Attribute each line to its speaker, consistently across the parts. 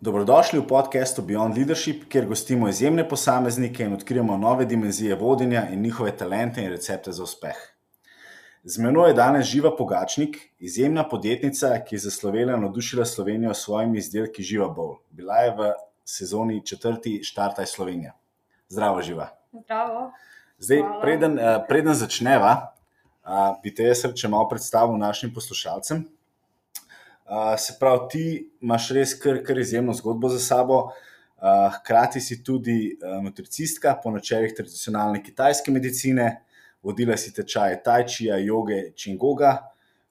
Speaker 1: Dobrodošli v podkastu Beyond Leadership, kjer gostimo izjemne posameznike in odkrijemo nove dimenzije vodenja in njihove talente in recepte za uspeh. Z menoj je danes Živa Pogačnik, izjemna podjetnica, ki je zaslovela in navdušila Slovenijo s svojimi izdelki Živa Bowl. Bila je v sezoni četrti Štartaj Slovenija. Zdravo, Živa.
Speaker 2: Zdravo.
Speaker 1: Zdaj,
Speaker 2: Hvala.
Speaker 1: preden, eh, preden začneva, a, bi te jaz še malo predstavil našim poslušalcem. A, Se pravi, ti imaš res kar, kar izjemno zgodbo za sabo. A, Hkrati si tudi a, nutricistka po načelih tradicionalne kitajske medicine, vodila si tečaje tajčija, joge, čingoga.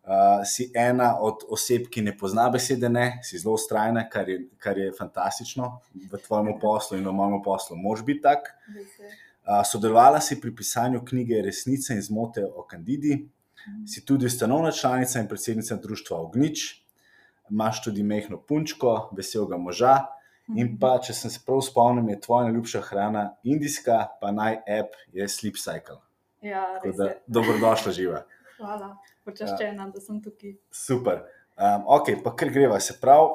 Speaker 1: Uh, si ena od oseb, ki ne pozna besede ne, si zelo ustrajna, kar je, kar je fantastično v tvojem poslu in v mojem poslu. Mož biti tak. Uh, sodelovala si pri pisanju knjige Resnica in zmote o Kandidi, si tudi ustanovna članica in predsednica društva Ognič, imaš tudi mehko punčko, veselega moža. In pa, če sem se prav spomnil, je tvoja najljubša hrana indijska, pa naj app je Sleep Cycle.
Speaker 2: Ja, res
Speaker 1: da, dobrodošla, živa.
Speaker 2: Hvala, počaščena, da sem tukaj.
Speaker 1: Super. Um, ok, pa kar greva. Se pravi,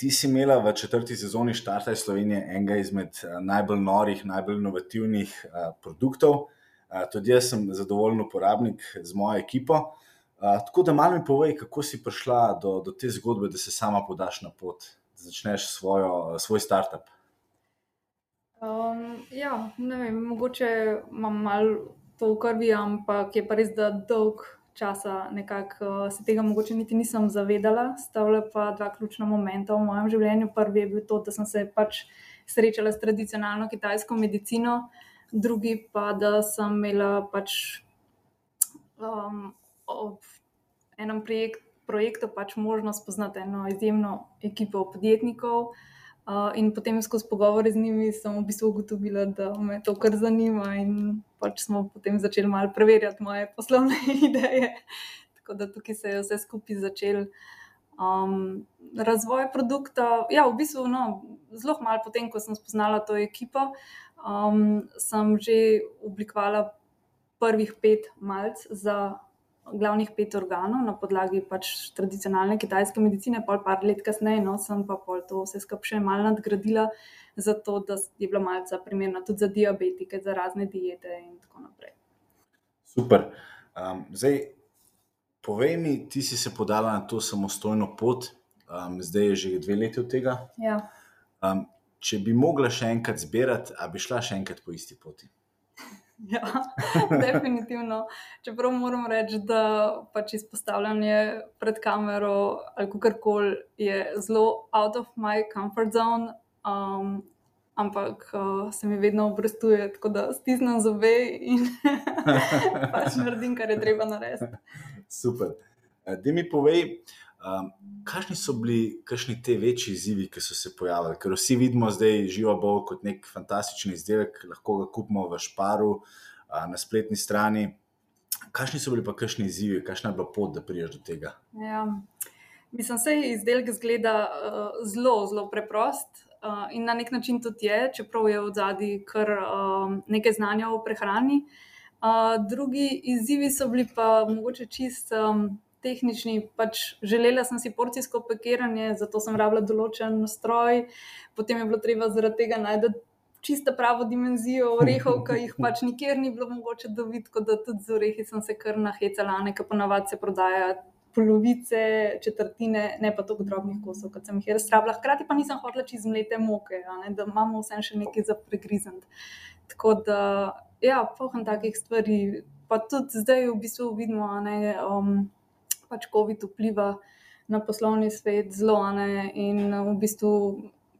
Speaker 1: ti si imela v četrti sezoni Štartaj Slovenije enega izmed uh, najbolj norih, najbolj inovativnih uh, produktov. Uh, tudi jaz sem zadovoljen uporabnik z mojo ekipo. Uh, tako da malo mi povej, kako si prišla do, do te zgodbe, da se sama podaš na pot, da začneš svojo, svoj startup.
Speaker 2: Um, ja, ne vem, mogoče imam malo to v krvi, ampak je pa res, da dolg časa nekako uh, se tega mogoče niti nisem zavedala. Stavila pa dva ključna momenta v mojem življenju. Prvi je bil to, da sem se pač srečala s tradicionalno kitajsko medicino, drugi pa, da sem imela pač um, ob enem projekt, projektu pač možnost spoznati eno izjemno ekipo podjetnikov. Uh, in potem skozi pogovore z njimi sem v bistvu ugotovila, da me to kar zanima, in pač smo potem začeli malo preverjati moje poslovne ideje. Tako da tukaj se je vse skupaj začel. Um, razvoj produkta, ja, v bistvu no, zelo malo potem, ko sem spoznala to ekipo, um, sem že oblikovala prvih pet malc za glavnih pet organov na podlagi pač tradicionalne kitajske medicine, pol par let kasneje, no, sem pa pol to vse skupaj še malo nadgradila, zato da je bila malca primerna tudi za diabetike, za razne diete in tako naprej.
Speaker 1: Super. Um, zdaj, povej mi, ti si se podala na to samostojno pot, um, zdaj je že dve leti od tega.
Speaker 2: Ja.
Speaker 1: Um, če bi mogla še enkrat zbirati, a bi šla še enkrat po isti poti?
Speaker 2: Ja, definitivno. Čeprav moram reči, da pač izpostavljanje pred kamero ali kakorkoli je zelo out of my comfort zone, um, ampak uh, se mi vedno obrestuje, tako da stisnem zobe in pač naredim, kar je treba narediti.
Speaker 1: Super. Da mi povej, um, kakšni so bili kakšni te večji izzivi, ki so se pojavili? Ker vsi vidimo zdaj živo bolj kot nek fantastičen izdelek, lahko ga kupimo v šparu a, na spletni strani. Kakšni so bili pa kakšni izzivi, kakšna je bila pot, da priješ do tega?
Speaker 2: Ja. Mislim, da izdelek zgleda uh, zelo, zelo preprost uh, in na nek način tudi je, čeprav je v zadnji kar um, nekaj znanja o prehrani. Uh, drugi izzivi so bili pa mogoče čist um, tehnični. Pač želela sem si porcijsko pakiranje, zato sem rabila določen stroj, potem je bilo treba zaradi tega najti čisto pravo dimenzijo orehov, ki jih pač nikjer ni bilo mogoče dobiti, tako da tudi z orehi sem se kar nahecala, nekaj ponavadi se prodaja polovice, četrtine, ne pa toliko drobnih kosov, kot sem jih jaz rabila. Hkrati pa nisem hodila čez mlete moke, ne, da imamo vse še nekaj za pregrizant. Tako da, ja, poham takih stvari. Pa tudi zdaj v bistvu vidimo, a ne, um, pač COVID vpliva na poslovni svet zelo, ne, in v bistvu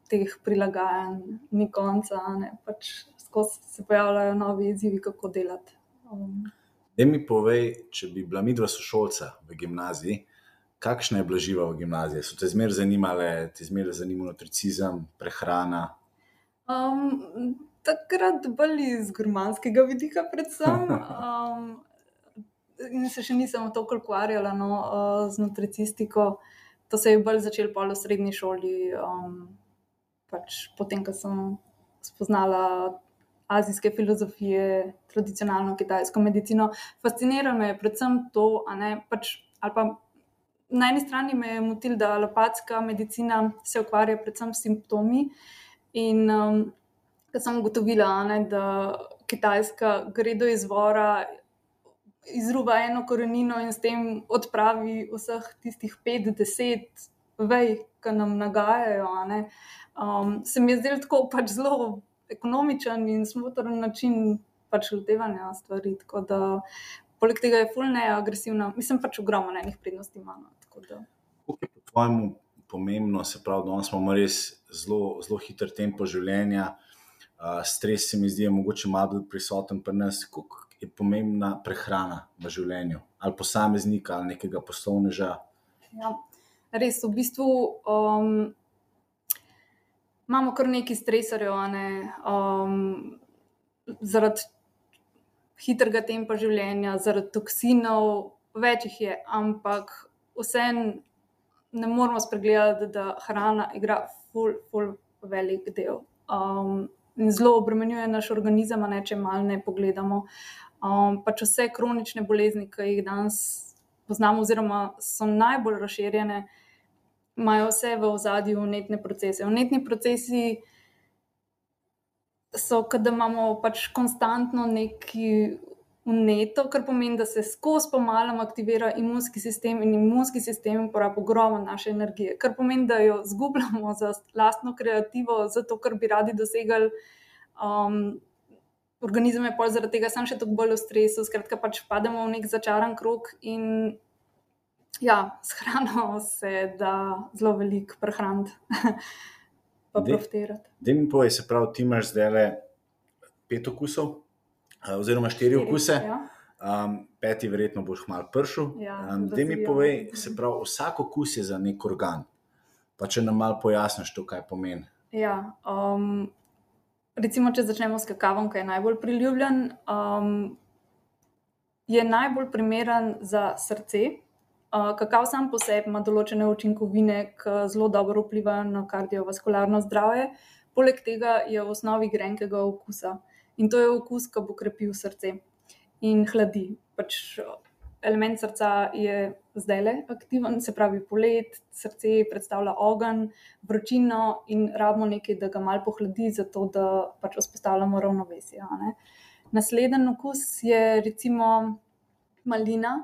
Speaker 2: teh prilagajanj ni konca, ne, pač skozi se pojavljajo novi izzivi, kako delati. Um,
Speaker 1: Da mi povej, če bi bila midva sošolca v gimnaziji, kakšna je bila živa v gimnaziji? So te zmeraj zanimale, te zmeraj zanimal nutricizem, prehrana?
Speaker 2: Um, takrat bolj iz gurmanskega vidika, predvsem. Um, in se še nisem toliko ukvarjala no, uh, z nutricistiko. To se je bolj začelo pol v srednji šoli, um, pač potem, ko sem spoznala azijske filozofije, tradicionalno kitajsko medicino. Fascinira me predvsem to, ne pač. ali pa na eni strani me je motil, da alopatska medicina se ukvarja predvsem s simptomi. In um, ker sem ugotovila, ne, da Kitajska gre do izvora, izruva eno korenino in s tem odpravi vseh tistih pet, deset vej, ki nam nagajajo. Um, se mi je zdelo tako pač zelo ekonomičen in smotrn način pač lotevanja stvari. Da, poleg tega je fulne agresivna, mislim pač ogromno enih prednosti ima. No,
Speaker 1: Kako je po tvojemu pomembno, se pravi, da imamo res zelo, zelo hiter tempo življenja, uh, stres se mi zdi, mogoče malo prisoten pri nas. Kako je pomembna prehrana v življenju, ali posameznika, ali nekega poslovneža?
Speaker 2: Ja, res, v bistvu um, imamo kar nekaj stresorjev, ne, um, zaradi hitrega tempa življenja, zaradi toksinov, več jih je, ampak vseeno ne moramo spregledati, da hrana igra ful, ful velik del. Um, in zelo obremenjuje naš organizem, ne, če malo ne pogledamo. Um, pač vse kronične bolezni, ki jih danes poznamo, oziroma so najbolj razširjene, imajo vse v ozadju unetne procese. Unetni procesi so, da imamo pač konstantno neki uneto, kar pomeni, da se skozi pomalem aktivira imunski sistem in imunski sistem porabi ogromno naše energije, kar pomeni, da jo zgubljamo za lastno kreativo, zato ker bi radi dosegali. Um, Organizem je pol zaradi tega sam še tako bolj v stresu, skratka, pač pademo v nek začaran krug in ja, s hrano se da zelo veliko prehraniti. pa profitirati.
Speaker 1: Da mi povej, se pravi, ti imaš zdaj le pet okusov, oziroma štiri, štiri okuse. Ja. Um, peti, verjetno boš malo pršil.
Speaker 2: Ja,
Speaker 1: um, da mi povej, se pravi, vsak okus je za nek organ. Pa če nam malo pojasniš, to, kaj pomeni.
Speaker 2: Ja, um, recimo, če začnemo s kakavom, ki je najbolj priljubljen, um, je najbolj primeren za srce, Kakav sam po sebi ima določene učinkovine, ki zelo dobro vplivajo na kardiovaskularno zdravje, poleg tega je v osnovi grenkega okusa. In to je okus, ki bo krepil srce in hladi. Pač element srca je zdaj le aktiven, se pravi, polet, srce predstavlja ogenj, vročino in rabimo nekaj, da ga malo pohladi, zato da pač vzpostavljamo ravnovesje. Naslednji okus je recimo malina.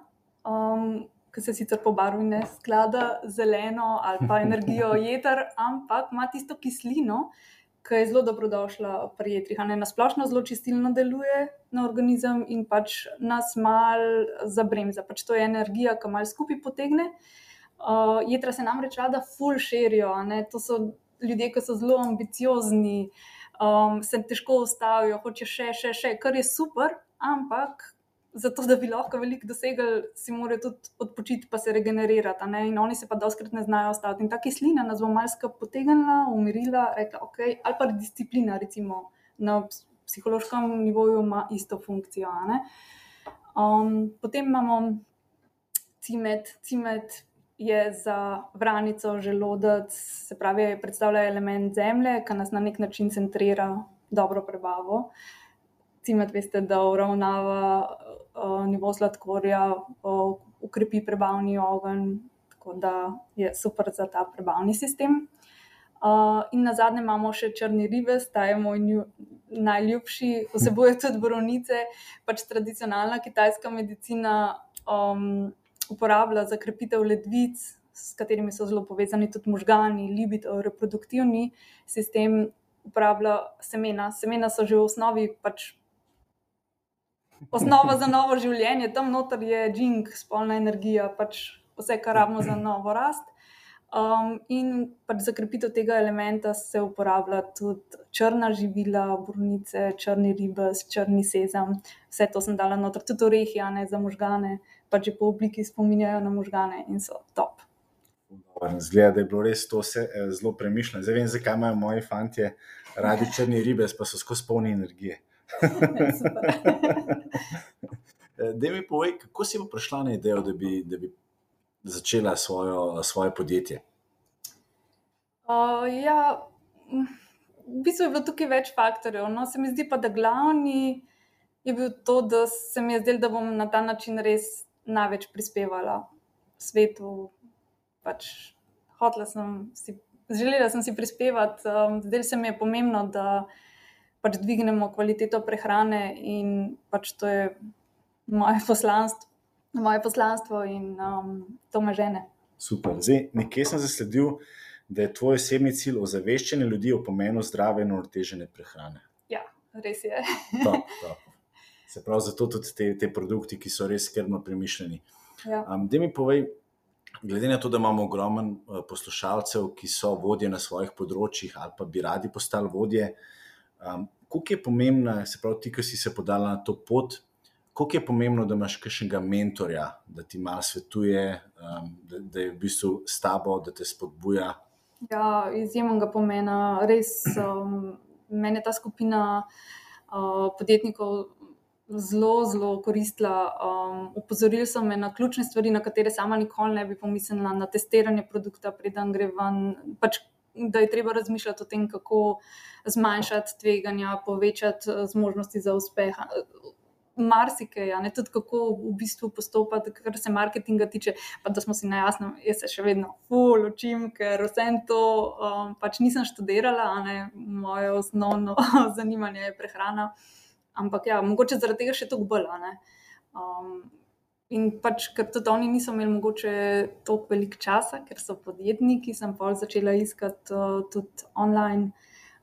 Speaker 2: Um, ki se sicer po barvi ne sklada zeleno ali pa energijo jeter, ampak ima tisto kislino, ki je zelo dobrodošla pri jetrih. Na splošno zelo čistilno deluje na organizem in pač nas mal zabremza. Pač to je energija, ki mal skupaj potegne. Uh, jedra se namreč rada full širijo, to so ljudje, ki so zelo ambiciozni, um, se težko ustavijo, hoče še, še, še, kar je super, ampak zato, da bi lahko veliko dosegli, si morajo tudi odpočiti, pa se regenerirati. In oni se pa doskrat ne znajo ostati. In ta kislina nas bo malce potegnila, umirila, rekla, ok, ali pa disciplina, recimo na psihološkem nivoju, ima isto funkcijo. Um, potem imamo cimet. cimet Je za vranico, želodec, se pravi, predstavlja element zemlje, ki nas na nek način centrira dobro prebavo. Uh, cimet, veste, da uravnava uh, nivo sladkorja, uh, ukrepi prebavni ogenj, tako da je super za ta prebavni sistem. Uh, in na zadnje imamo še črni ribes, ta je moj nju, najljubši, vsebuje tudi borovnice, pač tradicionalna kitajska medicina um, uporablja za krepitev ledvic, s katerimi so zelo povezani tudi možgani, libido, reproduktivni sistem. Uporablja semena. Semena so že v osnovi pač osnova za novo življenje, tam noter je džing, spolna energija, pač vse, kar rabimo za novo rast. Um, in pač za krepitev tega elementa se uporablja tudi črna živila, burnice, črni ribes, črni sezam. Vse to sem dala noter, tudi orehi, ne za možgane, pač že po obliki spominjajo na možgane in so top.
Speaker 1: Zgleda, da je bilo res to vse eh, zelo premišljeno. Zdaj vem, zakaj imajo moji fanti radi črni ribes, pa so skozi polni energije. Da mi povej, kako si prišla na idejo, da bi, da bi začela svojo, svoje podjetje?
Speaker 2: Uh, ja, v bistvu je bilo tukaj več faktorjev. No, se mi zdi pa, da glavni je bil to, da se mi je zdelo, da bom na ta način res največ prispevala svetu, pač hotla sem si, želela sem si prispevati, um, zdaj se mi je pomembno, da pač dvignemo kvaliteto prehrane in pač to je moje poslanstvo, moje poslanstvo in um, to me žene.
Speaker 1: Super. Zdaj, nekje sem zasledil, da je tvoj osebni cilj ozaveščanje ljudi o pomenu zdrave in uravnotežene prehrane.
Speaker 2: Ja, res je.
Speaker 1: Top, top. Se pravi, zato tudi te, te produkti, ki so res skrbno premišljeni.
Speaker 2: Ja.
Speaker 1: Um, da mi povej, glede na to, da imamo ogromen uh, poslušalcev, ki so vodje na svojih področjih ali pa bi radi postali vodje, um, koliko je pomembna, se pravi, ti, ki si se podala na to pot, koliko je pomembno, da imaš kakšnega mentorja, da ti malo svetuje, um, da, da je v bistvu s tabo, da te spodbuja.
Speaker 2: Ja, izjemnega pomena. Res, um, meni je ta skupina uh, podjetnikov zelo, zelo koristila. Um, upozorili so me na ključne stvari, na katere sama nikoli ne bi pomislila, na testiranje produkta, preden gre ven. Pač, da je treba razmišljati o tem, kako zmanjšati tveganja, povečati uh, zmožnosti za uspeh. Marsikaj, ne tudi kako v bistvu postopati, kar se marketinga tiče. Pa da smo si na jasnem, jaz se še vedno ful učim, ker vse to um, pač nisem študirala, ne, moje osnovno zanimanje je prehrana. Ampak ja, mogoče zaradi tega še toliko bolj. Um, in pač, ker tudi oni niso imeli mogoče toliko velik časa, ker so podjetniki, sem pa začela iskati uh, tudi online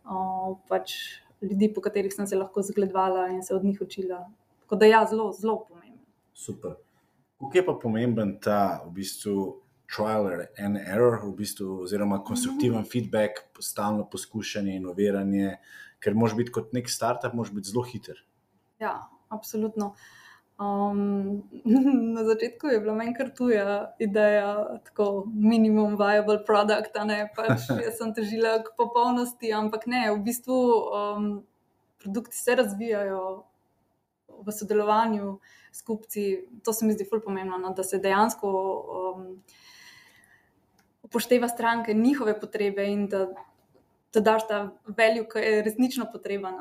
Speaker 2: uh, pač ljudi, po katerih sem se lahko zgledovala in se od njih učila. Tako da ja, zelo, zelo pomembno.
Speaker 1: Super. Kako je pa pomemben ta v bistvu trial and error, v bistvu, oziroma konstruktiven mm -hmm. feedback, stalno poskušanje, inoviranje, ker moš biti kot nek startup, moš biti zelo hiter.
Speaker 2: Ja, absolutno. Um, na začetku je bila meni kar tuja ideja, tako minimum viable product, ne pač jaz sem težila k popolnosti, ampak ne, v bistvu um, produkti se razvijajo v sodelovanju s kupci. To se mi zdi fully pomembno, no, da se dejansko um, upošteva stranke, njihove potrebe in da, da daš ta velju, ki je resnično potreben.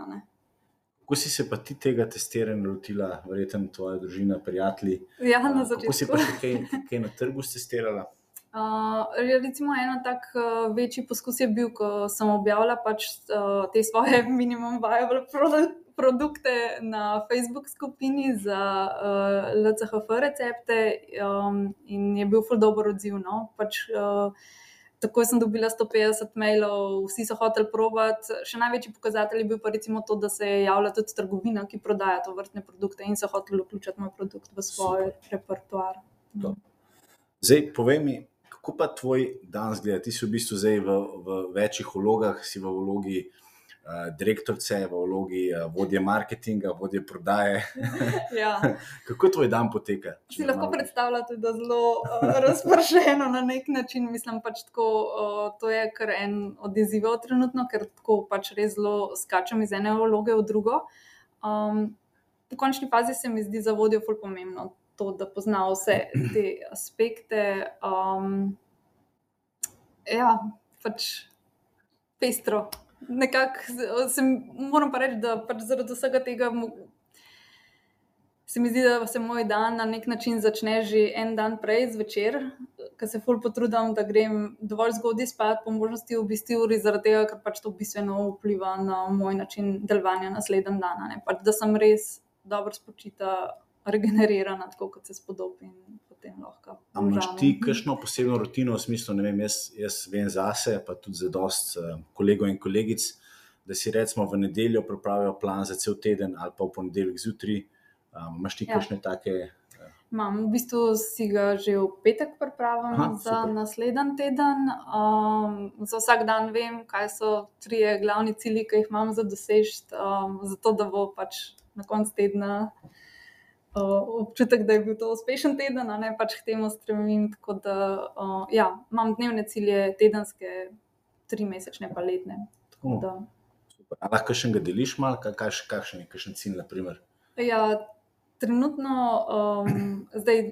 Speaker 1: Kako si se pa ti tega testiranja lotila, verjetno tvoja družina, prijatelji?
Speaker 2: Ja, na začetku.
Speaker 1: Kako si pa še kaj, kaj na trgu testirala?
Speaker 2: Uh, recimo, en tak uh, večji poskus je bil, ko sem objavila pač, uh, te svoje minimum viable product, produkte na Facebook skupini za uh, LCHF recepte um, in je bil ful dobro odziv. No? Pač, uh, Takoj sem dobila 150 mailov, vsi so hoteli provati. Še največji pokazatelj je bil pa recimo to, da se je javila tudi trgovina, ki prodaja to vrstne produkte in so hoteli vključiti moj produkt v svoj Super. repertoar.
Speaker 1: Zdaj, povej mi, kako pa tvoj dan zgleda? Ti si v bistvu zdaj v, v večjih vlogah, si v vlogi uh, direktorice, v vlogi uh, vodje marketinga, vodje prodaje.
Speaker 2: ja.
Speaker 1: Kako tvoj dan poteka?
Speaker 2: Si lahko predstavljate, da je zelo uh, razpršeno na nek način. Mislim, pač tako, uh, to je kar en od izzivov trenutno, ker tako pač res zelo skačem iz ene vloge v drugo. Um, v končni fazi se mi zdi za vodjo ful pomembno. To, da pozna vse te aspekte. Um, ja, pač pestro nekako moram pa reči, da pač zaradi vsega tega se mi zdi, da se moj dan na nek način začne že en dan prej zvečer, ker se ful potrudim, da grem dovolj zgodaj spat, po možnosti v bistvu uri, zaradi tega, ker pač to bistveno vpliva na moj način delovanja naslednji dan. Pač, da sem res dobro spočita, regenerirana, tako kot se spodobi potem lahko.
Speaker 1: Ali imaš ti kakšno posebno rutino v smislu, ne vem, jaz, jaz vem zase, pa tudi za dost uh, kolegov in kolegic, da si recimo v nedeljo pripravijo plan za cel teden ali pa v ponedeljek zjutraj. Um, imaš ti ja. kakšne take?
Speaker 2: Uh... Imam, v bistvu si ga že v petek pripravim Aha, za super. naslednji teden. Um, za vsak dan vem, kaj so tri glavni cilji, ki jih imam za dosežeti, um, zato da bo pač na koncu tedna občutek, da je bil to uspešen teden, a ne pač k temu stremim. Tako da uh, ja, imam dnevne cilje, tedenske, tri mesečne, pa letne.
Speaker 1: Lahko še nekaj deliš, malo, kakšen je kakšen cilj?
Speaker 2: Ja, trenutno, um, zdaj,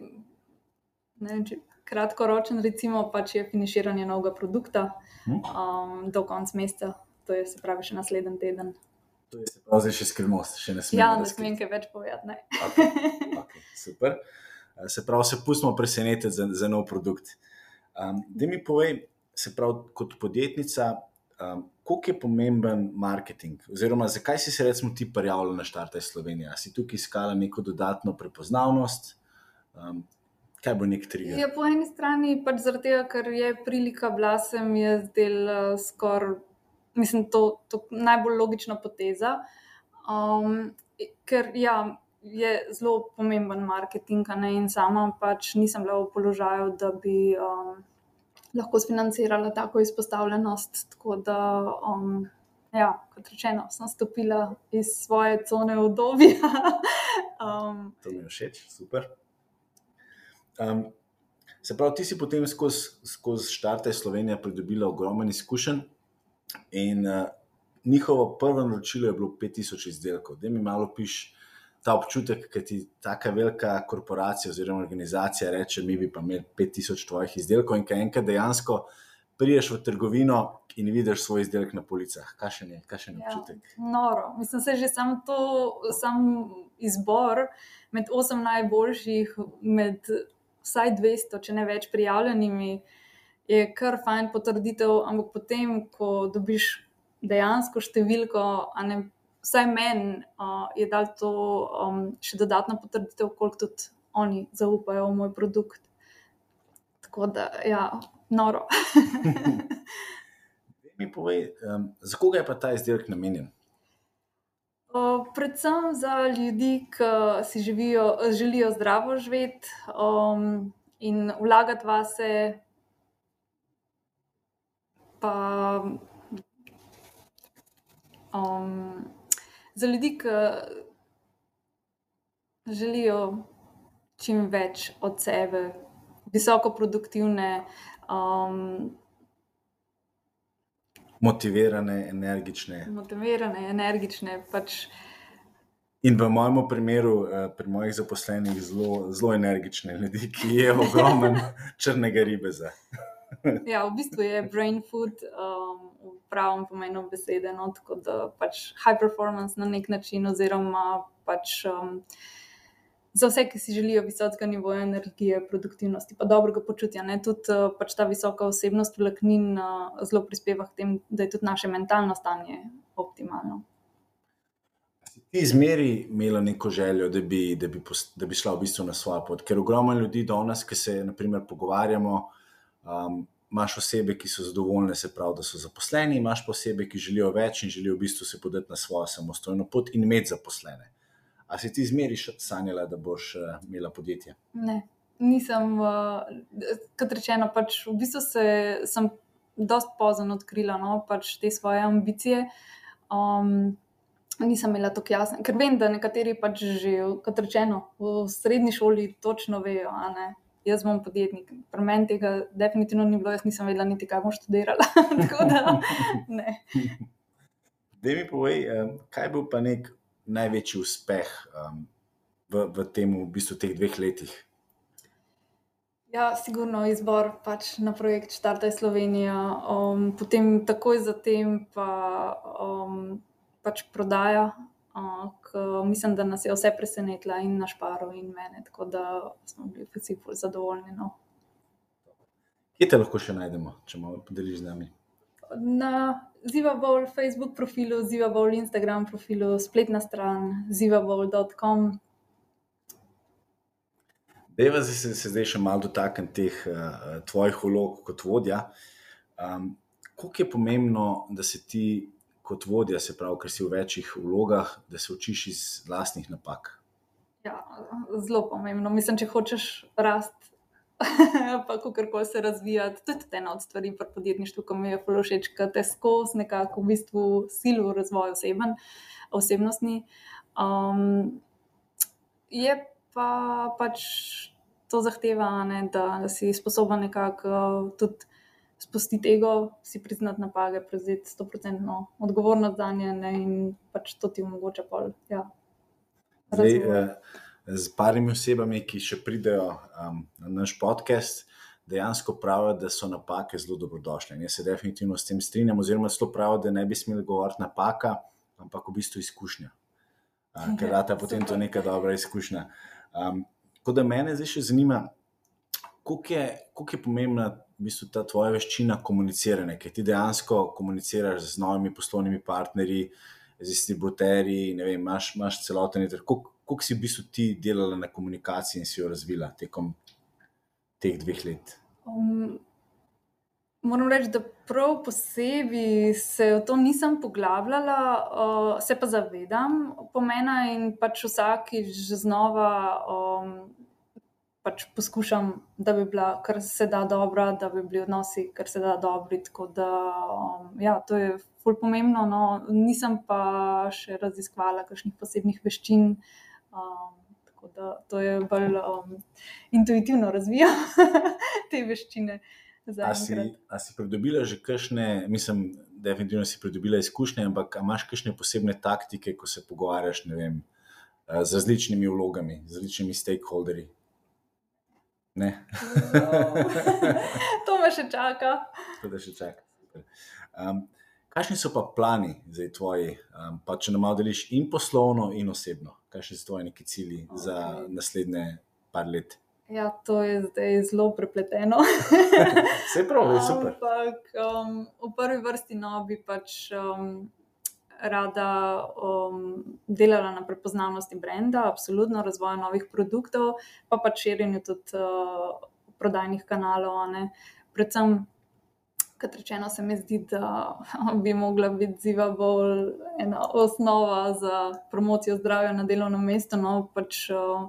Speaker 2: ne vem, če kratkoročen, recimo, pač je finiširanje novega produkta hm? um, do konca meseca, to je se pravi še naslednji teden.
Speaker 1: To je pravzaprav še skrivnost, še ne smem.
Speaker 2: Ja, ne smem kaj več povedati.
Speaker 1: Okay, okay, super. Se pravi, se pustimo presenetiti za, za nov produkt. Um, da mi povej, se pravi, kot podjetnica, um, koliko je pomemben marketing, oziroma zakaj si se recimo ti prijavila na štarte Slovenije? Si tukaj iskala neko dodatno prepoznavnost? Um, kaj bo nek trigger?
Speaker 2: Ja, po eni strani pač zaradi tega, ker je prilika bila, se mi je zdela uh, skoraj, mislim, to, to najbolj logična poteza. Um, ker ja, je zelo pomemben marketing, ne, in sama pač nisem bila v položaju, da bi um, lahko sfinancirala tako izpostavljenost. Tako da, um, ja, kot rečeno, sem stopila iz svoje cone obdobja.
Speaker 1: um, to mi je všeč, super. Um, se pravi, ti si potem skozi skoz štarte Slovenije pridobila ogromno izkušenj, in uh, njihovo prvo naročilo je bilo 5000 izdelkov. Da mi malo piš ta občutek, da ti tako velika korporacija oziroma organizacija reče: Mi bi pa imeli 5000 tvojih izdelkov, in kaj enkrat dejansko priješ v trgovino in vidiš svoj izdelek na policah. Kakšen je, kakšen je ja, občutek?
Speaker 2: Noro. Mislim, da je že samo to, sam izbor med 8 najboljših, med vsaj 200, če ne več prijavljenimi, je kar fajn potrditev, ampak potem, ko dobiš dejansko številko, ne, vsaj meni uh, je dal to um, še dodatno potrditev, koliko tudi oni zaupajo v moj produkt. Tako da, ja, noro.
Speaker 1: Mi povej, um, za koga je pa ta izdelek namenjen?
Speaker 2: predvsem za ljudi, ki si živijo, želijo zdravo živeti um, in vlagati vase. Pa, um, za ljudi, ki želijo čim več od sebe, visoko produktivne, um,
Speaker 1: motivirane, energične.
Speaker 2: Motivirane, energične. Pač...
Speaker 1: In v mojem primeru, eh, pri mojih zaposlenih, zelo, zelo energične ljudi, ki je ogromno črnega ribeza.
Speaker 2: ja, v bistvu je brain food um, v pravem pomenu besede. No? Tako da pač high performance na nek način, oziroma pač. Um, za vse, ki si želijo visokega nivoja energije, produktivnosti, pa dobrega počutja. Ne? Tudi uh, pač ta visoka osebnost vlaknin uh, zelo prispeva k temu, da je tudi naše mentalno stanje optimalno.
Speaker 1: Ti izmeri imela neko željo, da bi, da, bi da bi šla v bistvu na svojo pot. Ker ogromno ljudi do nas, ki se naprimer, pogovarjamo, um, imaš osebe, ki so zadovoljne, se pravi, da so zaposleni, imaš pa osebe, ki želijo več in želijo v bistvu se podati na svojo samostojno pot in imeti zaposlene. A si ti zmeri sanjala, da boš uh, imela podjetje?
Speaker 2: Ne, nisem. Uh, kot rečeno, pač v bistvu se, sem dosta pozno odkrila no, pač te svoje ambicije. Um, nisem imela tako jasno, ker vem, da nekateri pač že, kot rečeno, v srednji šoli točno vejo. Jaz bom podjetnik. Pri meni tega definitivno ni bilo, jaz nisem vedela, niti kaj bom študirala. Da ne.
Speaker 1: Da mi povej, kaj bo pa nek največji uspeh um, v, v tem, v bistvu, teh dveh letih?
Speaker 2: Ja, sigurno izbor pač na projekt Štartaj Slovenija, um, potem takoj zatem pa um, pač prodaja. Uh, mislim, da nas je vse presenetila in naš paro in mene, tako da smo bili vsi zadovoljni. No.
Speaker 1: Kje te lahko še najdemo, če malo podeliš z nami?
Speaker 2: Na Zivabol Facebook profilu, Zivabol Instagram profilu, spletna stran zivabol.com.
Speaker 1: Deva se, se zdaj še malo dotakniti teh uh, tvojih vlog kot vodja. Um, Kako je pomembno, da se ti kot vodja, se pravi, ker si v večjih vlogah, da se učiš iz vlastnih napak?
Speaker 2: Ja, zelo pomembno. Mislim, če hočeš rasti pa kako koli se razvijati. To je tudi ena od stvari pri podjetništvu, ki mi je zelo všeč, da te skozi nekako v bistvu silo razvoj oseben, osebnostni. Um, je pa pač to zahteva, ne, da si sposoben nekako tudi spustiti ego, si priznati napake, prevzeti 100% odgovornost za nje in pač to ti omogoča pol. Ja.
Speaker 1: Zdaj, uh, z parimi osebami, ki še pridejo um, na naš podcast, dejansko pravijo, da so napake zelo dobrodošle. Jaz se definitivno s tem strinjam, oziroma zelo pravijo, da ne bi smeli govoriti napaka, ampak v bistvu izkušnja. Uh, ker da ta potem to neka dobra izkušnja. Um, tako da mene zdaj še zanima, koliko je, koliko je pomembna v bistvu ta tvoja veščina komuniciranja, ker ti dejansko komuniciraš z novimi poslovnimi partnerji, z distributerji, vem, imaš, imaš celoten trg. Kako si v bistvu ti delala na komunikaciji in si jo razvila tekom teh dveh let?
Speaker 2: Um, moram reči, da prav posebej se v to nisem poglabljala, uh, se pa zavedam pomena in pač vsakič znova um, pač poskušam, da bi bila kar se da dobra, da bi bili odnosi kar se da dobri. Tako da, um, ja, to je fulj pomembno. No. Nisem pa še raziskvala kakšnih posebnih veščin. Um, tako da to je bolj um, intuitivno razvijam te veščine.
Speaker 1: A si, a si pridobila že kakšne, mislim, definitivno si pridobila izkušnje, ampak imaš kakšne posebne taktike, ko se pogovarjaš vem, z različnimi vlogami, z različnimi stakeholderji? Ne.
Speaker 2: to me še čaka.
Speaker 1: To me še čaka. Um, kakšni so pa plani za tvoji, um, pa če nam deliš in poslovno, in osebno? Kakšni so tvoji neki cilji okay. za naslednje par let?
Speaker 2: Ja, to je zdaj zelo prepleteno.
Speaker 1: Vse prav, je super.
Speaker 2: Ampak um, v prvi vrsti no, bi pač um, rada um, delala na prepoznavnosti brenda, absolutno razvoju novih produktov, pa pač širjenju tudi uh, prodajnih kanalov. Ne. Predvsem, kot rečeno, se mi zdi, da bi mogla biti ziva bolj ena osnova za promocijo zdravja na delovnem mestu. No, pač, uh,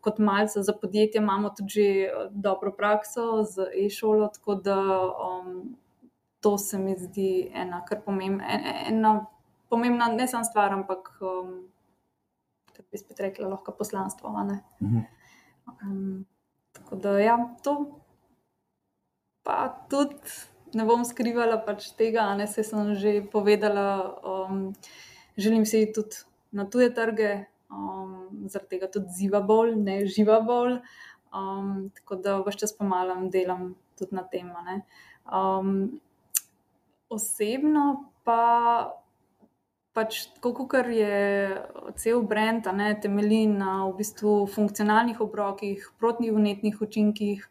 Speaker 2: kot malce za podjetje imamo tudi eh, dobro prakso z e-šolo, tako da um, to se mi zdi ena kar pomembna, ena pomembna ne samo stvar, ampak um, da bi spet rekla, lahko poslanstvo. Mhm. Um, tako da ja, to. Pa tudi ne bom skrivala pač tega, ne se sem že povedala, um, želim se tudi na tuje trge, um, zaradi tega tudi ziva bolj, ne živa bolj. Um, tako da vse čas pomalam, delam tudi na tem. Um, osebno pa. Pač, kot je cel brend, ne temelji na v bistvu funkcionalnih obrokih, protivnetnih učinkih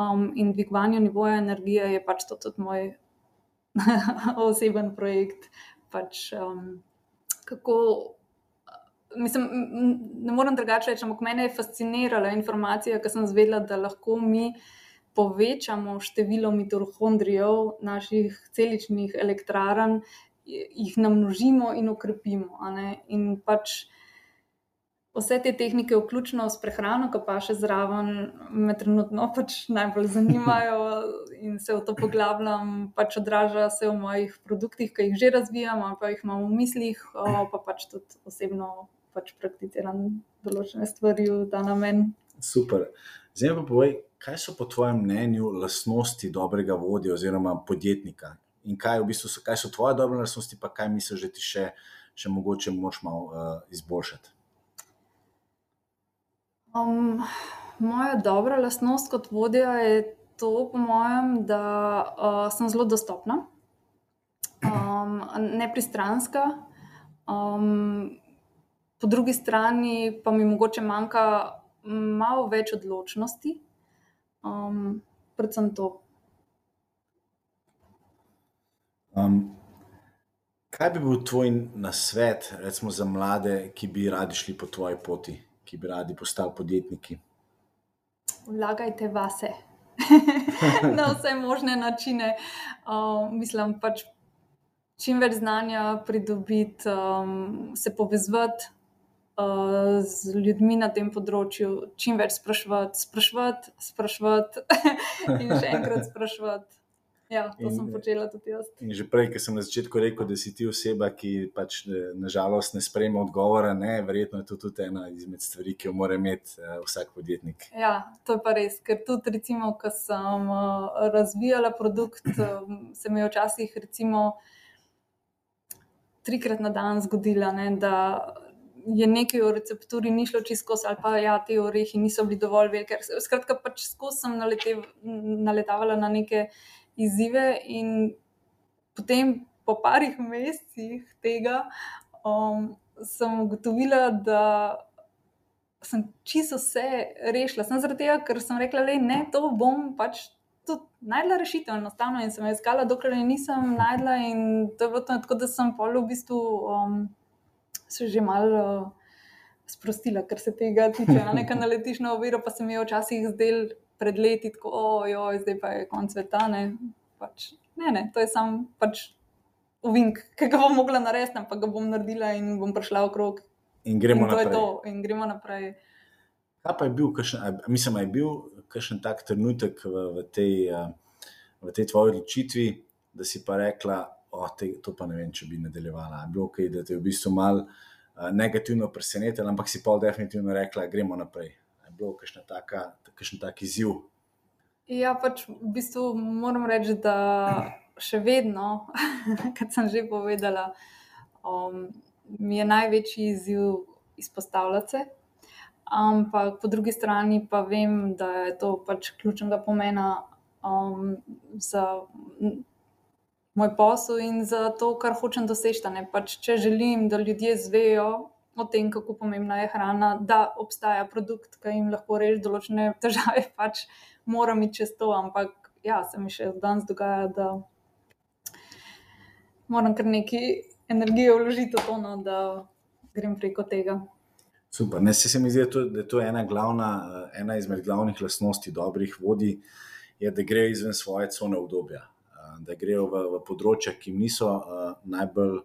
Speaker 2: um, in dvigovanju nivoja energije, je pač to tudi moj oseben projekt. Pač, um, kako mislim, ne morem drugače reči, ampak mene je fascinirala informacija, ki sem zvedela, da lahko mi povečamo število mitohondrijev naših celičnih elektrarn, jih namnožimo in okrepimo. In pač vse te tehnike, vključno s prehrano, ki pa še zraven, me trenutno pač najbolj zanimajo in se v to poglabljam, pač odraža se v mojih produktih, ki jih že razvijam, pa jih imam v mislih, pa pač tudi osebno pač prakticiram določene stvari v ta namen.
Speaker 1: Super. Zdaj pa povej, kaj so po tvojem mnenju lastnosti dobrega vodja oziroma podjetnika? In kaj, v bistvu so, kaj so tvoje dobre lastnosti, pa kaj misliš, da ti še, še mogoče moč malo uh, izboljšati?
Speaker 2: Um, moja dobra lastnost kot vodja je to, po mojem, da uh, sem zelo dostopna, um, nepristranska. Um, po drugi strani pa mi mogoče manjka malo več odločnosti, um, predvsem to.
Speaker 1: Um, kaj bi bil tvoj nasvet, recimo za mlade, ki bi radi šli po tvoji poti, ki bi radi postali podjetniki?
Speaker 2: Vlagajte vase na vse možne načine. Um, mislim, pač čim več znanja pridobiti, um, se povezati z ljudmi na tem področju, čim več sprašovati, sprašovati, sprašovati in še enkrat sprašovati. Ja, to in, sem počela tudi jaz.
Speaker 1: Že prej, ki sem na začetku rekel, da si ti oseba, ki pač nažalost ne sprejme odgovora, ne, verjetno je to tudi ena izmed stvari, ki jo mora imeti uh, vsak podjetnik.
Speaker 2: Ja, to je pa res, ker tudi, recimo, ko sem uh, razvijala produkt, se mi je včasih, recimo, trikrat na dan zgodila, ne, da je nekaj v recepturi ni šlo čisto, ali pa ja, te orehi niso bili dovolj velike. Skratka, pač skozi sem naletev, naletavala na neke izzive, in potem po parih mesecih tega um, sem ugotovila, da sem čisto vse rešila. Sem zaradi tega, ker sem rekla, da ne, to bom pač tudi najdla rešitev, enostavno in sem jo iskala, dokler je nisem najdla. In to je bilo tako, da sem pol v bistvu um, se že malo uh, sprostila, kar se tega tiče. Nekaj naletiš na oviro, pa se mi je včasih zdel pred leti, tako, ojoj, zdaj pa je konc sveta. Ne, pač, ne, ne, to je sam pač. Uvink, ki ga bom mogla narediti, pa ga bom naredila in bom prišla okrog.
Speaker 1: In gremo
Speaker 2: in to
Speaker 1: naprej.
Speaker 2: je to, in gremo naprej.
Speaker 1: Kaj pa je bil, kakšen, mislim, je bil kakšen tak trenutek v, v, tej, v tej tvoji odločitvi, da si pa rekla, da te, to pa ne vem, če bi nadaljevala. Je bilo ok, da te je v bistvu mal negativno presenetilo, ampak si pa definitivno rekla, gremo naprej. Bilo kakšen tak izziv.
Speaker 2: Ja, pač v bistvu moram reči, da še vedno, kot sem že povedala, um, mi je največji izziv izpostavljati se. Ampak po drugi strani pa vem, da je to pač ključnega pomena um, za moj posel in za to, kar hočem doseči. Pač, če želim, da ljudje zvejo o tem, kako pomembna je hrana, da obstaja produkt, ki jim lahko reši določene težave, pač moram iti čez to. Ampak ja, se mi še danes dogaja, da moram kar nekaj energije vložiti v to, no, da grem preko tega.
Speaker 1: Super. Ne, se, se mi zdi, da je to ena, glavna, eh, ena izmed glavnih lastnosti dobrih vodij, je, da grejo izven svoje cone obdobja, eh, da grejo v, v področja, ki jim niso uh, najbolj,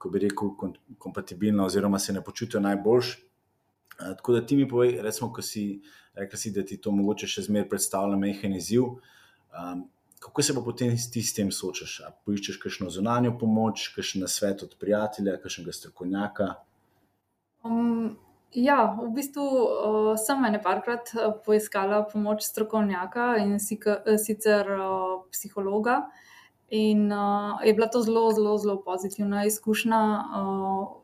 Speaker 1: ko bi rekel, kom, kompatibilna, oziroma se ne počutijo najboljš. Uh, tako da ti mi povej, recimo, ko si rekel, si, da ti to mogoče še zmeraj predstavlja mehen izziv. Um, kako se pa potem ti s tem soočaš? A poiščeš kakšno zunanjo pomoč, kakšen svet od prijatelja, kakšnega strokovnjaka?
Speaker 2: Um, ja, v bistvu uh, sem ene parkrat uh, poiskala pomoč strokovnjaka in sika, uh, sicer uh, psihologa. In uh, je bila to zelo, zelo, zelo pozitivna izkušnja. Uh,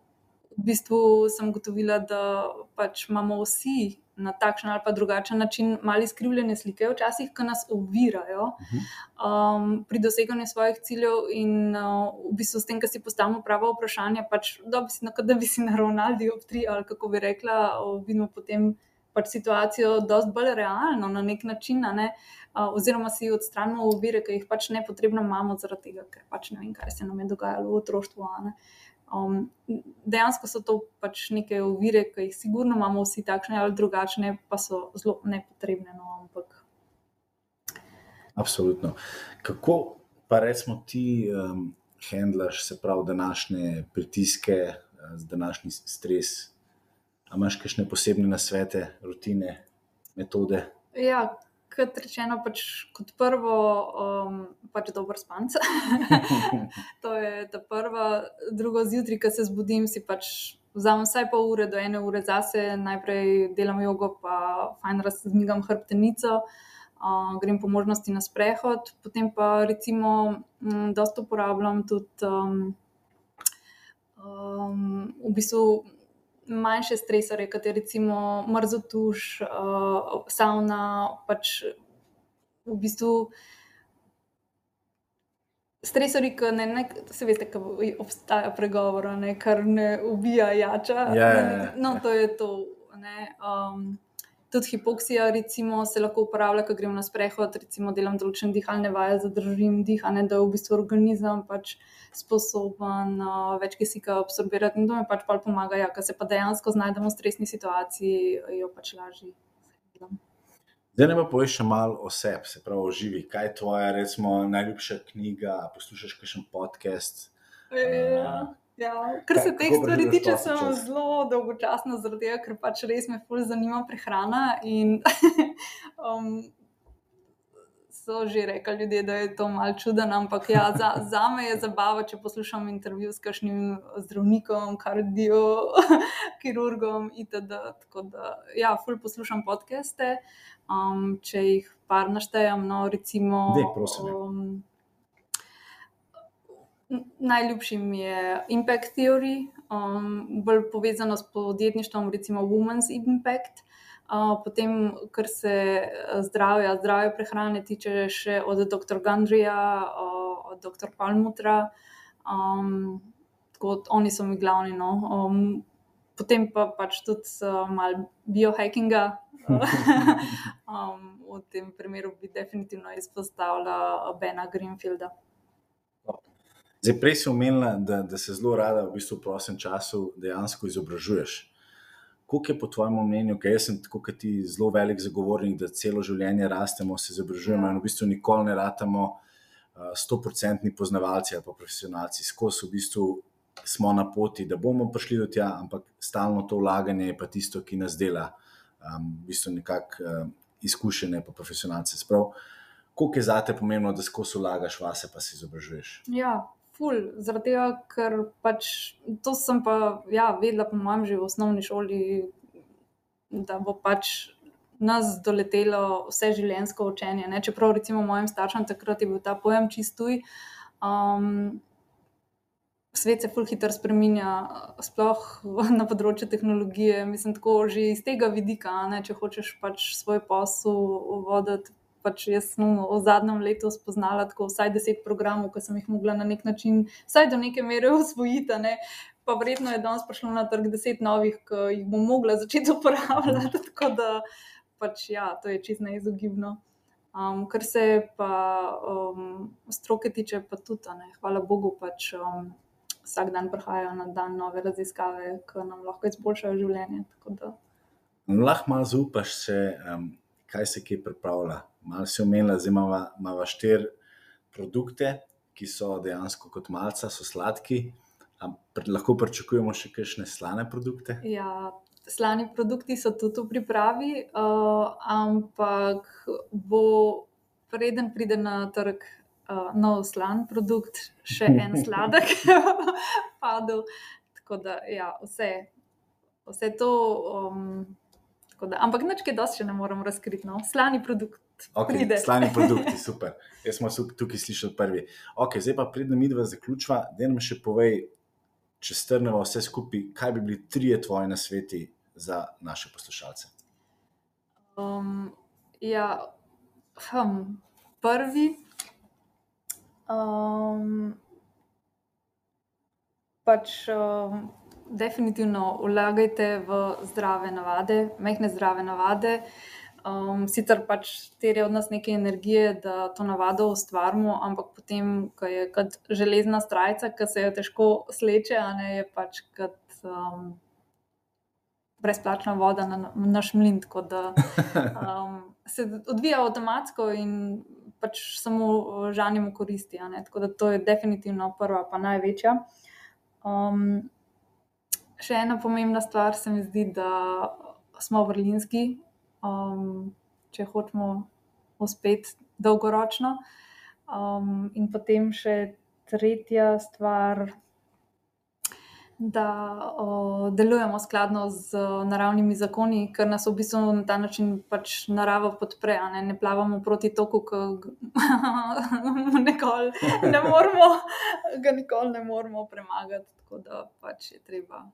Speaker 2: v bistvu sem gotovila, da pač imamo vsi na takšen ali pa drugačen način malo izkrivljene slike, včasih, ki nas ovirajo um, pri doseganju svojih ciljev, in uh, v bistvu s tem, ki si postavimo pravo vprašanje, pač, da, bi si, na- da bi si na Ronaldi ob tri, ali kako bi rekla, uh, vidimo potem pač situacijo dosti bolj realno na nek način, ne, uh, oziroma si odstranimo ovire, ki jih pač nepotrebno imamo, zaradi tega, ker pač ne vem, kaj se nam je dogajalo v otroštvu. ne. Um, dejansko so to pač neke ovire, ki jih sigurno imamo vsi takšne ali drugačne, pa so zelo nepotrebne. No, ampak
Speaker 1: Absolutno. Kako pa recimo ti um, handlaš, se pravi, današnje pritiske, uh, današnji stres? A imaš kakšne posebne nasvete, rutine, metode?
Speaker 2: Ja, kot rečeno, pač kot prvo, um, pač dober spanc. to je ta prva. Drugo, zjutraj, ko se zbudim, si pač vzamem vsaj pol ure do ene ure zase, najprej delam jogo, pa fajn razmigam hrbtenico. Uh, grem po možnosti na sprehod, potem pa recimo, um, dosta uporabljam tudi um, um, v bistvu manjše stresorje, kot je recimo mrzotuš, uh, savna, pač v bistvu. Stresori, ki ne, ne, se veste, kako obstaja pregovor, ne, kar ne ubija, jača.
Speaker 1: Ja, ja, ja,
Speaker 2: no,
Speaker 1: ja.
Speaker 2: to je to. Ne, um, tudi hipoksija, recimo, se lahko uporablja, ko grem na sprehod, recimo, delam določene dihalne vaje, zadržim dihanje, da je v bistvu organizem pač sposoben uh, več kisika absorbirati in to mi pač pol pomaga, ja, ker se pa dejansko znajdemo v stresni situaciji, jo pač lažje.
Speaker 1: Zdaj ne pa poveš še malo o sebi, se pravi o živi. Kaj je tvoja recimo, najljubša knjiga, poslušaš kakšen podcast?
Speaker 2: Ja, ja. Kar se teh stvari tiče, sem
Speaker 1: čas?
Speaker 2: zelo dolgočasna, zaradi tega, ker pač res me ful zanima prehrana. In um, so že rekli ljudje, da je to malce čuden, ampak ja, za, za me je zabava, če poslušam intervju s kakšnim zdravnikom, kardiokirurgom itd. Tako da, ja, ful poslušam podcaste. Um, če jih par naštejem, no, recimo.
Speaker 1: Daj, prosim, ja.
Speaker 2: Um, Najljubši mi je Impact Theory, um, bolj povezano s podjetništvom, recimo Women's Impact. Uh, potem, kar se eh, zdravja, zdravja prehrane tiče, še od dr. Gandrija, uh, od dr. Palmutra. Um, tako, oni so mi glavni. No. Um, potem pa pač tudi uh, malo biohackinga. um, v tem primeru bi definitivno izpostavila Bena Greenfielda.
Speaker 1: Zdaj, prej si omenila, da, da se zelo rada v bistvu v prostem času dejansko izobražuješ. Kako je po tvojem mnenju, ker jaz sem tako kot ti zelo velik zagovornik, da celo življenje rastemo, se izobražujemo ja. in v bistvu nikoli ne ratamo stoprocentni uh, poznavalci ali pa profesionalci, skozi v bistvu smo na poti, da bomo prišli do tja, ampak stalno to vlaganje je pa tisto, ki nas dela, um, v bistvu nekako uh, izkušene, pa profesionalce. Sprav, koliko je za te pomembno, da skozi vlagaš vase, pa se izobražuješ?
Speaker 2: Ja. Ful, zaradi tega, ker pač to sem pa ja, vedela, po mojem, že v osnovni šoli, da bo pač nas doletelo vse življenjsko učenje. Ne? Čeprav, recimo, mojim staršem takrat je bil ta pojem čistuj. Um, svet se fulh hitro spremenja, sploh na področju tehnologije. Mislim, tako že iz tega vidika, ne, če hočeš pač svoj posel voditi. Pač jaz sem v zadnjem letu spoznala tako vsaj deset programov, ki sem jih mogla na nek način, vsaj do neke mere, usvojiti. Ne. Pa vredno je danes prišlo na trg deset novih, ki jih bom mogla začeti uporabljati. tako da pač ja, to je čist neizogibno. Um, kar se pa um, stroke tiče, pa tudi, ne, hvala Bogu, pač. Um, vsak dan prihajajo na dan nove raziskave, ki nam lahko izboljšajo življenje.
Speaker 1: Lahko malo zaupaš, se, um, kaj se kje pripravlja. Malo si omenila, da imamo štiri produkte, ki so dejansko kot malce, so sladki. Lahko pričakujemo še kakšne slane produkte?
Speaker 2: Ja, slani produkti so tudi v pripravi, uh, ampak bo preden pride na trg uh, nov slan produkt, še en sladek, padel. Tako da, ja, vse, vse to. Um, da, ampak nič, ki dosti še ne moramo razkriti. No. Slani produkt.
Speaker 1: Okay, slani produkti, super. Jaz smo tukaj slišali prvi. Okay, zdaj pa pridem mi dva zaključva, da nam še povej, če strnemo vse skupaj, kaj bi bili trije tvoji na sveti za naše poslušalce.
Speaker 2: Um, ja, hm, prvi, Um, pač um, definitivno vlagajte v zdrave navade, mehke zdrave navade. Um, sicer pač terje od nas nekaj energije, da to navado ustvarimo, ampak potem, ko je kot železna strajca, ki se jo težko sleče, a ne je pač kot um, brezplačna voda na naš mlin, tako da um, se odvija avtomatsko in pač samo eh, žanjemu koristi. Tako da to je definitivno prva, pa največja. Um, še ena pomembna stvar se mi zdi, da smo vrlinski, um, če hočemo uspeti dolgoročno. Um, in potem še tretja stvar da o, delujemo skladno z naravnimi zakoni, ker nas v bistvu na ta način pač narava podpre, ne? ne plavamo proti toku, ki ne moremo, ga nikoli ne moremo premagati. Tako da pač je treba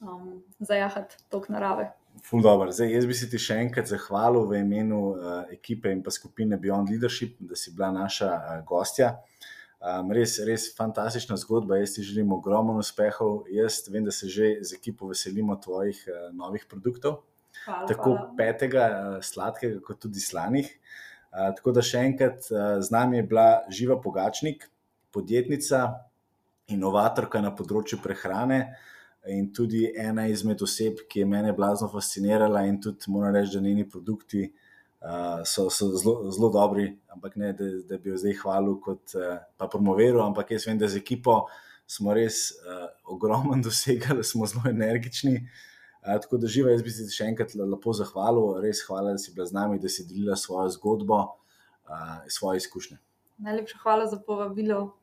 Speaker 2: um, zajahati tok narave.
Speaker 1: Zdaj, jaz bi se ti še enkrat zahvalil v imenu uh, ekipe in pa skupine Beyond Leadership, da si bila naša uh, gostja. Uh, Um, res, res fantastična zgodba. Jaz ti želim ogromno uspehov. Jaz vem, da se že z ekipo veselimo tvojih uh, novih produktov,
Speaker 2: hvala,
Speaker 1: tako
Speaker 2: hvala.
Speaker 1: petega, uh, sladkega, kot tudi slanih. Uh, tako da še enkrat uh, z nami je bila Živa Pogačnik, podjetnica, inovatorka na področju prehrane. In tudi ena izmed oseb, ki je mene blazno fascinirala, in tudi moram reči, da njeni produkti uh, so, so zelo dobri, ampak ne, da, da bi jo zdaj hvalil kot uh, pa promoviral, ampak jaz vem, da z ekipo smo res uh, ogromno dosegali, smo zelo energični. Uh, tako da živa, jaz bi se še enkrat lepo zahvalil, res hvala, da si bila z nami, da si delila svojo zgodbo in uh, svoje izkušnje.
Speaker 2: Najlepša hvala za povabilo.